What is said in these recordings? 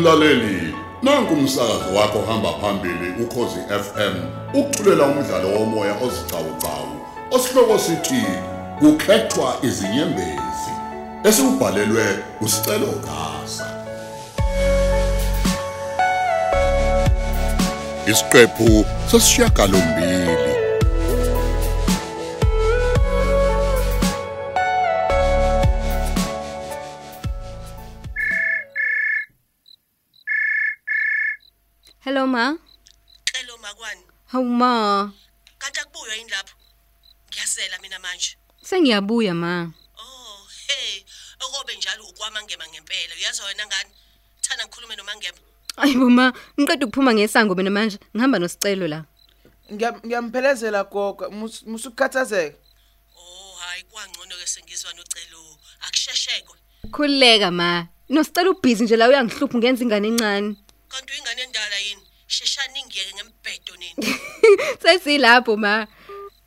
Mlaleli, nanku umsakazo wakho hamba phambili ukhozi FM. Ukuthulela umdlalo womoya ozicawucawu. Osihloko sithi kukhethwa izinyembezi. Esibhalelwe usicelo gasa. Isiqephu sesishiyagalombili. Hello ma. Xelo makwani, Hawu ma. kanti akubuyo yini lapho? Ngiyasela mina manje. Sengiyabuya ma. Oh, hey, okobe njalo ukwamangema ngempela. Uyazi wena ngani? Thana ngikhulume nomangema. Ayibo ma, ngiqeda ukuphuma ngesango mina manje. Ngihamba nosicelo la. Ngiyam- ngiyamphelezela gogo mus- musukhathazeka Oh, hayi kwangcono ke sengizwa nocelo. Akusheshekwe. Khuleka ma. Nosicelo ubhizi nje la uyangihlupha ngenza ingane encane. Kanti uyingane endala yini? Sheshani ngiyeke ngembhedo nini? Sesilapho ma.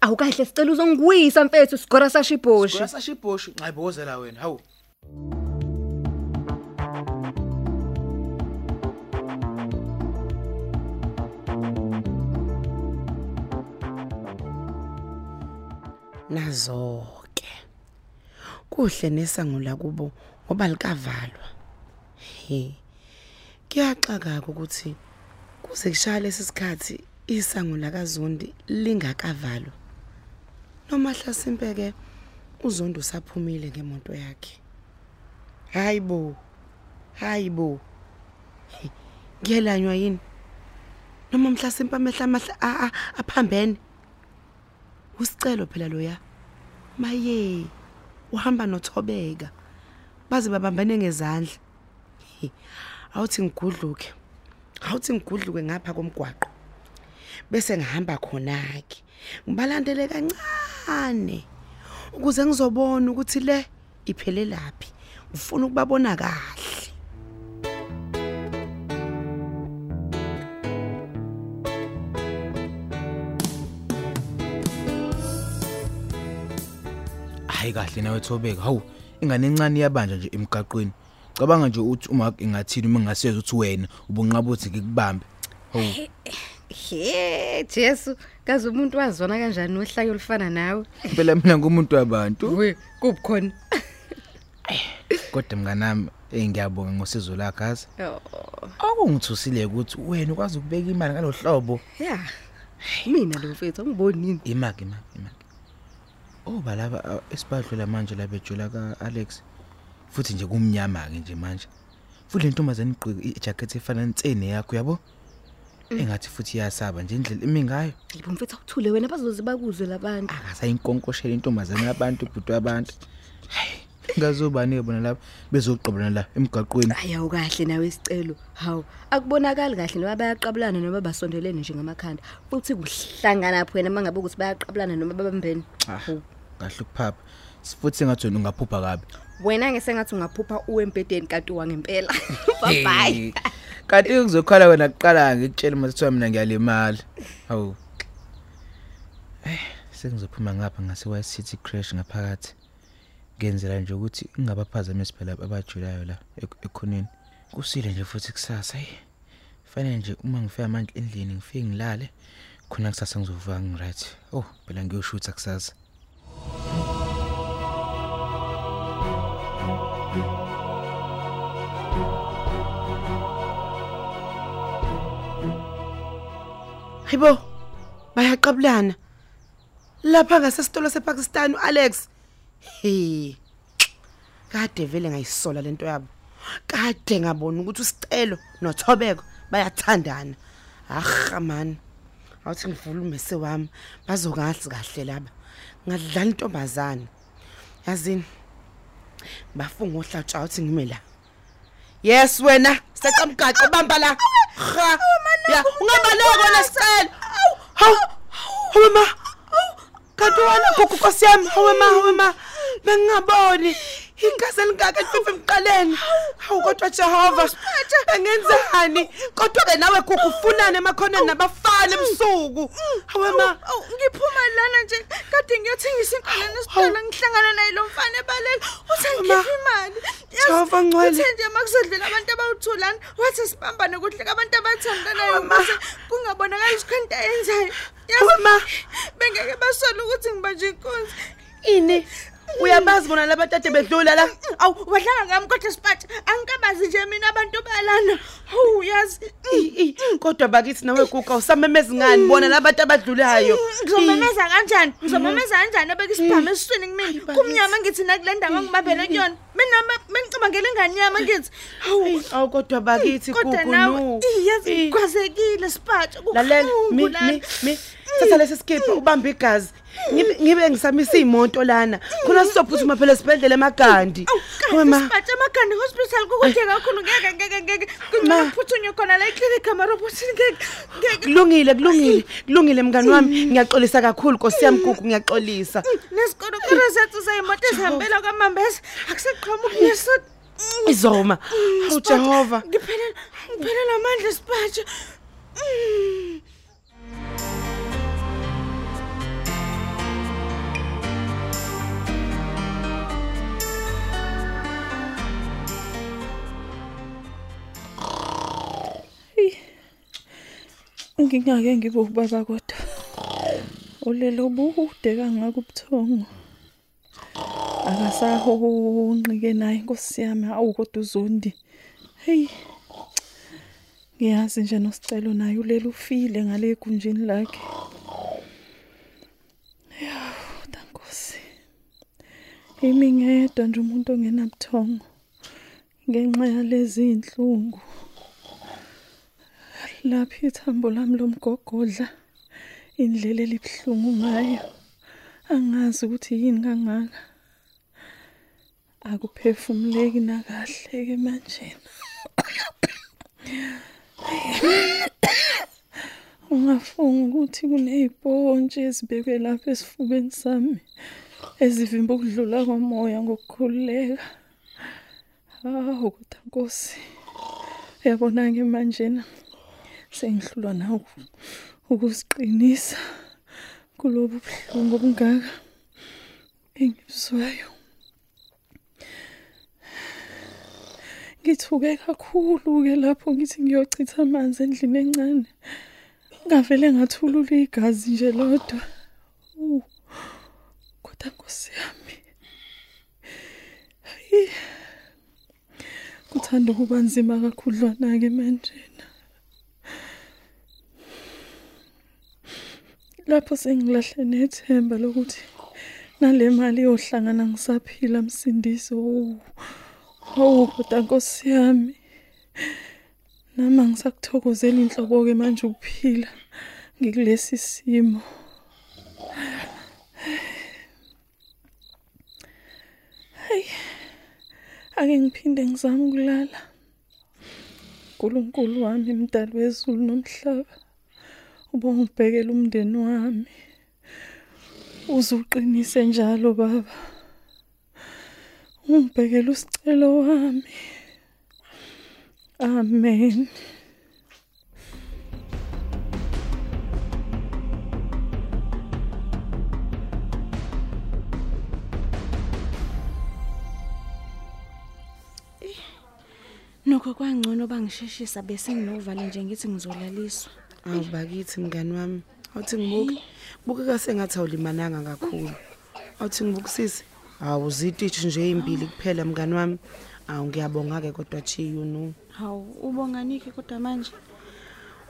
Awukahle sicela uzongiwisa mfethu sigora sashibhoshi. kuyasasha ibhoshu ngayibozela wena hawu nazoke kuhle nesango lakubo ngoba likavalwa he kuyaxaka ukuthi kuze kushaya lesisikhathi isango lakaZondi lingakavalwa. Noma hlasimpeke uZondi usaphumile ngemoto yakhe. Hayibo hayibo ngiyelanywa yini? Noma mhlasimpa amehla amahla aphambene? Usicelo phela loya? Maye uhamba nothobeka. Baze babambane ngezandla. Awuthi ngigudluke. Awuthi ngigudluke ngapha komgwaqo. Bese ngihamba khona ke ngibalandele kancane ukuze ngizobona ukuthi le iphele laphi. Ngifuna ukubabona kahle. Hayi kahle nawe thobeka. Hawu ingane encane iyabanja nje emgaqweni. Cabanga nje uthi uma ingathini uma ngasezwe ukuthi wena ubunqaba uthi ngikubambe hawu He, Jesu, kaze umuntu wazona kanjani nohlake olufana nawe? phela mina ngumuntu wabantu We, kubukhona. kodwa mnganami eh ngiyabonga ngosizo lakho azi Oh, akungithusile ukuthi wena ukwazi ukubeka imali ngalohlobo yeah. Mina lo mfethu angibonini. imaki imaki imaki oh balaba esibadlula manje la bejula ka Alex futhi nje kumnyama ke nje manje futhi lentombazane igqoke ijacket efana ntsene yakho yabo engathi futhi iyasaba nje indlela imi ngayo Yibo mfethu akuthule wena bazoze bakuzwe labantu. akasayinkonkoshela intombazane yabantu ibhudu yabantu hayi ngazobani ke bona lapha bezoqobana la emgaqweni Ayawu kahle nawe isicelo. Hawu, akubonakali kahle noma bayaqabulana noma basondelene nje ngamakhanda. Futhi kuhlangana pho wena mangabe ukuthi bayaqabulana noma babambene. Hawu. kahle ukuphapha futhi sengathi wena ungaphupha kabi Wena ngesengathi ungaphupha uwempedeni kanti wangempela. Bye bye. Hey, kanti kuzokhala wena kuqala ngikutshela mase mina ngiyalimala. Hawu. Eh sengizophuma ngapha ngase White City Crash ngaphakathi. Ngenzela nje ukuthi ingabaphazamisi phela abajulayo la ek- ekhoneni. Kusile nje futhi kusasa hey. Fanele nje uma ngifika manje endlini ngifike ngilale khona kusasa ngizovuka ngiright. Oh phela ngiyoshutha kusasa. Hayibo bayaqabulana. Lapha ngasesitolo sePakistan uAlex hey kade vele ngayisola lento yabo. Kade ngabona ukuthi usicelo nothobeko bayathandana. Aha man. Awuthi ngivula umese wami. Bazokazi kahle laba. Ngadlala intombazana yazini bafunga ohlatsha awuthi ngime la. Yes wena secamgaqa bamba la. Ha ya ungabaleko lesicelo hawu hawu ma. Kanti wena gogo Nkosi yami hawe ma hawe ma. Bengingaboni. Ingaze lingaka lifife emqaleni. Hawu kodwa Jehova engenzani kodwa ke nawe gogo ufunane emakhoneni nabafana ebusuku? Hawe ma. Aw ngiphuma lana nje. Kade ngiyothengisa inkomo nesitolo ngihlangana naye lo mfana ebalela uthi Ma. ngikhipha imali. yazi Jehova ngcwele. Uthe nje makusodleka abantu abawuthulana wathi sibambane kudleka abantu abathandanayo ukuze kungabonakali isikhonto ayenzayo. Hawe ma. bengeke basola ukuthi ngibanje inkunzi. Ini? Uyabazi bona laba tate bedlula la? Awu wadlala ngami kodwa sipathi angikabazi nje mina abantu balana. Hawu yazi. I- i- Kodwa bakithi nawe kuka usamemeza ngani bona labantu abadlulayo? Ngizomemeza kanjani? Ngizomemeza kanjani abeke isibhamu esiswini kumina? Kumnyama ngithi nakulenda ngangibambele kuyona. Mina bengicabangela inganyama ngithi. Hawu Awu kodwa bakithi kodwa kuku nawe no. yazi I- kwazekile sipathi Lalela mi mi mi thatha lesi skipper ubambe igazi. Ngibe ngibe ngisamisa imoto lana. Khona sizophuthuma phela esibhedlela emagandi. Hawe ma. Sipathi amagandi hospital kukude kakhulu. Ngeke ngeke ngeke. Ma. kuphuthunywe khona la eclinic amaroboti ngeke ngeke. Kulungile kulungile kulungile mngani wami. Ngiyaxolisa kakhulu Nkosi yami kuku ngiyaxolisa. Nesikolo kore zethu zayimoto ezihambela kwamambesa. Akuseqhamuki ngesod izoma. Awu Jehova. Ngiphelela ngiphelela amandla sipatsha ngingake ngibe ubaba kodwa. Ulelo bude kangaka ubuthongo. Akasahonqike naye inkosi yami awu kodwa uzondi. Hey. Ngiyazi nje nosicelo naye ulelo ufile ngale egunjini lakhe. Dankosi imi ngedwa nje umuntu ongenabuthongo ngenxa yalezi inhlungu lapha ithambo lami lomgogodla indlela elibhlungu ngayo. Angazi ukuthi yini kangaka. Akuphefumuleki nakahle ke manje ungafunga ukuthi kunezipontshi ezibekwe lapha esifubeni sami ezivimba ukudlula komoya ngokukhululeka. Hawu kodwa nkosi uyabona ke manje na sengihlulwa nawe ukusiqinisa kulobu buhlungu obungaka engibuzwayo ngithuke kakhulu ke lapho ngithi ngiyochitha amanzi endlini encane. Ngavele ngathulula igazi nje lodwa. Kodwa nkosi yami. Hayi. kuthanda ukuba nzima kakhudlwana ke manje. Lapho sengilahle nethemba lokuthi nale mali yohlangana ngisaphila msindisi. Oh oh kodwa nkosi yami. Nama ngisakuthokozela inhlobo ke manje ukuphila ngikulesi simo. Hey ake ngiphinde ngizame ukulala. uNkulunkulu wami mdali wezulu nomhlaba. Ubongibhekela umndeni wami. Uzuqinise njalo baba. Ungibhekela usicelo wami. Amen. Nokho kwangcono bangisheshisa bese nginovalo nje ngithi ngizolaliswa. Awu bakithi mngani wami. Awuthi ngibuka bukeka sengathi awulimananga kakhulu. Awuthi ngibukisisi awu zititshi nje ezimbili kuphela mngani wami. Awu ngiyabonga ke kodwa chiyu no Hawu ubonganike kodwa manje.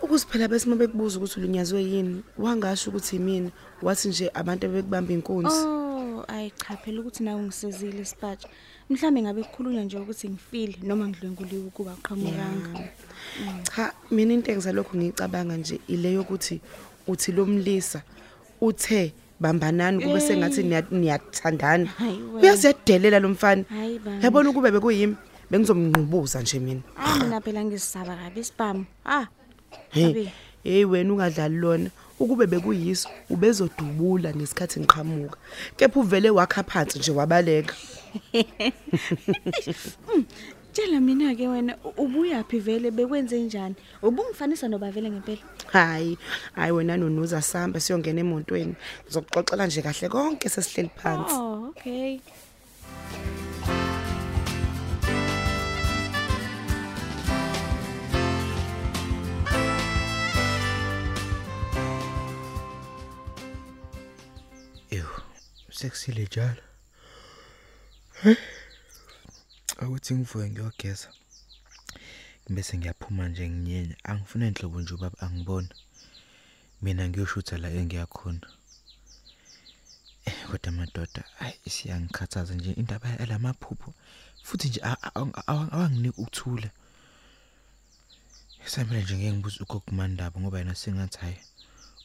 ukusiphela bese uma bekubuza ukuthi ulinyazwe yini wangasho ukuthi yimina wathi nje abantu bebekubamba inkunzi. Oh, ayi cha phela ukuthi nawe ngisizile sipatsha. Mhlambe ngabe kukhulunywa nje ukuthi ngifile noma ngidlwenguliwe ukuba aqhamukanga. cha mina into engizalokho ngicabanga nje ile yokuthi uthi lomlisa uthe bambanani kube sengathi niya- niyathandana Hayi wena. uyaziyadelela lo mfana Hayi bani. yabona ukube bekuyimi bengizomnqubuza nje mina Ah mina phela ngisisaba kabi isibhamu. Ah. Hey, Abi. hey wena ungadlali lona ukube bekuyiso ubezodubula nesikhathi ngiqhamuka kepha uvele wakha phansi nje wabaleka Tshela mina ke wena u- ubuyaphi vele bekwenze njani? Ubungifanisa nobavele ngempela. hayi hayi wena nonuza samba siyongena emotweni ngizokuxoxela nje kahle konke sesihleli phansi Oh, okay. Sekusile njalo akuthi ngivuke ngiyogeza. Bese ngiyaphuma nje nginyenya. Angifuna inhlobo nje ubaba angibona mina ngiyoshutha la engiyakhona Eh, kodwa madoda ayi isiyangikhathaza nje indaba yalamaphupho futhi nje a- a- a- awanginiki ukuthula Samele nje ngeke ngibuze ukugumandaba ngoba yena sengathi hayi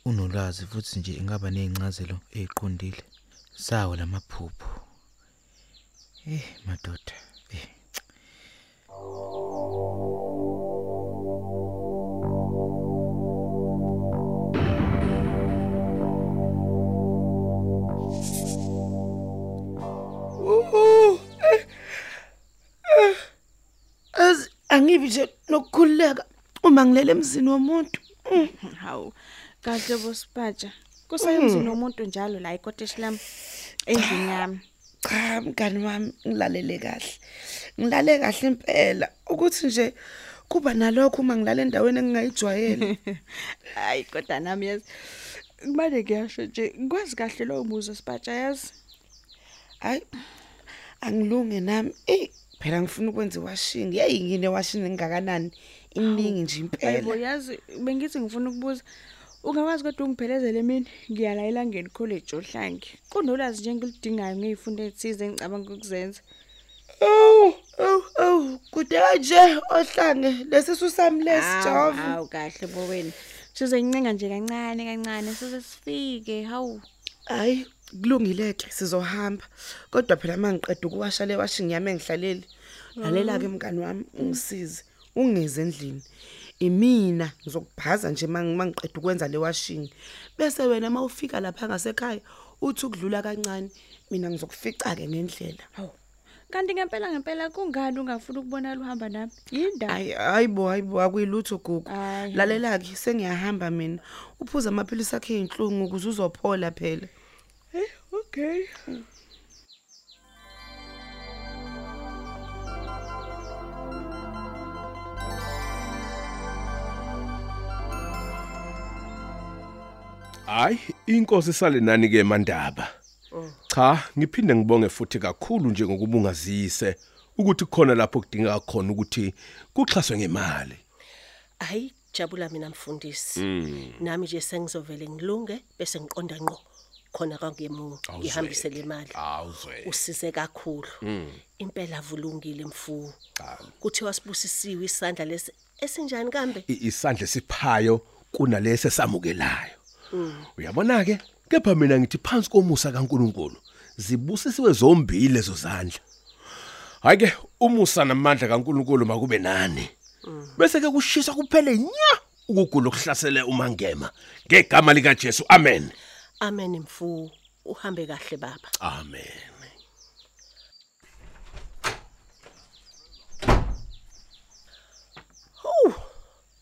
unolwazi futhi nje ingaba nezincazelo eziqondile sawo lamaphupho eh madoda eh Az angibi nje nokukhuleka uma ngilele emzini womuntu. Mm. hawu kahle bosipatsha kusayemzini womuntu njalo la ikoteshi lami endlini yami Cha mngani wami ngilalele kahle. Ngilale kahle impela ukuthi nje kuba nalokho uma ngilale endaweni engingayijwayele. hayi kodwa nami yazi kumele ngiyasho nje ngikwazi kahle lowo muzo sipatsha yazi Hayi angilunge nami. Eh phela ngifuna ukwenza washing. Hey ngine washing engakanani? Iningi nje hayibo impela. yazi bengithi ngifuna ukubuza ungakwazi kodwa ungiphelezele mina ngiyala elangeni college ohlangi kunolwazi nje engilidingayo ngezifundo ezithize engicabanga ukuzenza Oh, oh, oh, kude kanje ohlange lesisu sami lesijova. hawu kahle bo wena sizoyincenga nje kancane kancane size sifike hawu Hayi, kulungile ke sizohamba. Kodwa phela mangiqeda ukuwasha le washing yami engihlaleli. Lalela ke mkani wami ungisize. Ungeze endlini. Imina ngizokubhaza nje mangiqeda ukwenza le washing. Bese wena mawufika lapha ngasekhaya uthi ukudlula kancane mina ngizokufica ke ngendlela. hawu kanti ngempela ngempela kungani ungafuni ukubonala uhamba nami yindaba Hayi hayibo hayibo akuyilutho gugu. Hayi. Lalela ke sengiyahamba mina. Uphuza amaphilisi akhe einhlungu ukuze uzophola phela. okay Hayi, inkosi sale nani ke mandaba. Cha, ngiphinde ngibonge futhi kakhulu nje ngokubungazise ukuthi khona lapho kudingeka khona ukuthi kuxhaswe ngemali. hayi jabula mina mfundisi Mm. nami nje sengizovele ngilunge bese ngiqonda ngqo khona kangemu ngihambise le mali Awuzwe. usize kakhulu Mm. impela vulungile mfu kuthiwa sibusisiwe isandla lesi esinjani kambe Isandla siphayo kunalese samukelayo. Mm. Uyabona ke? Kepha mina ngithi phansi komusa kaNkuluNkulu zibusisiwe zombili lezo zandla. Hayi ke umusa namandla kaNkuluNkulu makube nani. Bese ke kushisa kuphele nya ukugula okuhlasele umangema ngegama lika Jesu. Amen. amen mfu uhambe kahle baba Amen. Hawu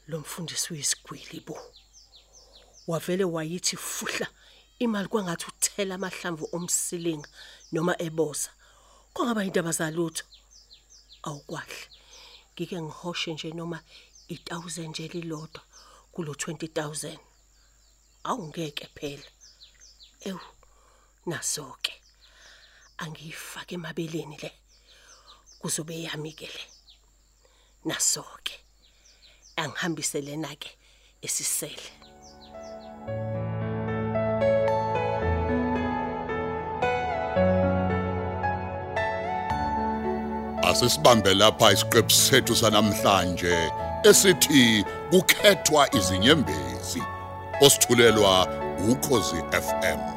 lo mfundisi uyisigwili bo. Wavele wayithi fuhla imali kwangathi uthela amahlamvu omsilinga noma eboza. Kwangaba indaba zalutho. Awukwahle. Ngike ngihoshe nje noma i1000 nje lilodwa kulo 20000. Awungeke phela. Ew nasoke. Angiyifake emabeleni le. Kuzobe yami ke le. nasoke angihambise lena ke esisele Asisibambe lapha isiqephu sethu sanamhlanje esithi kukhethwa izinyembezi. Osithulelwa ukhozi FM.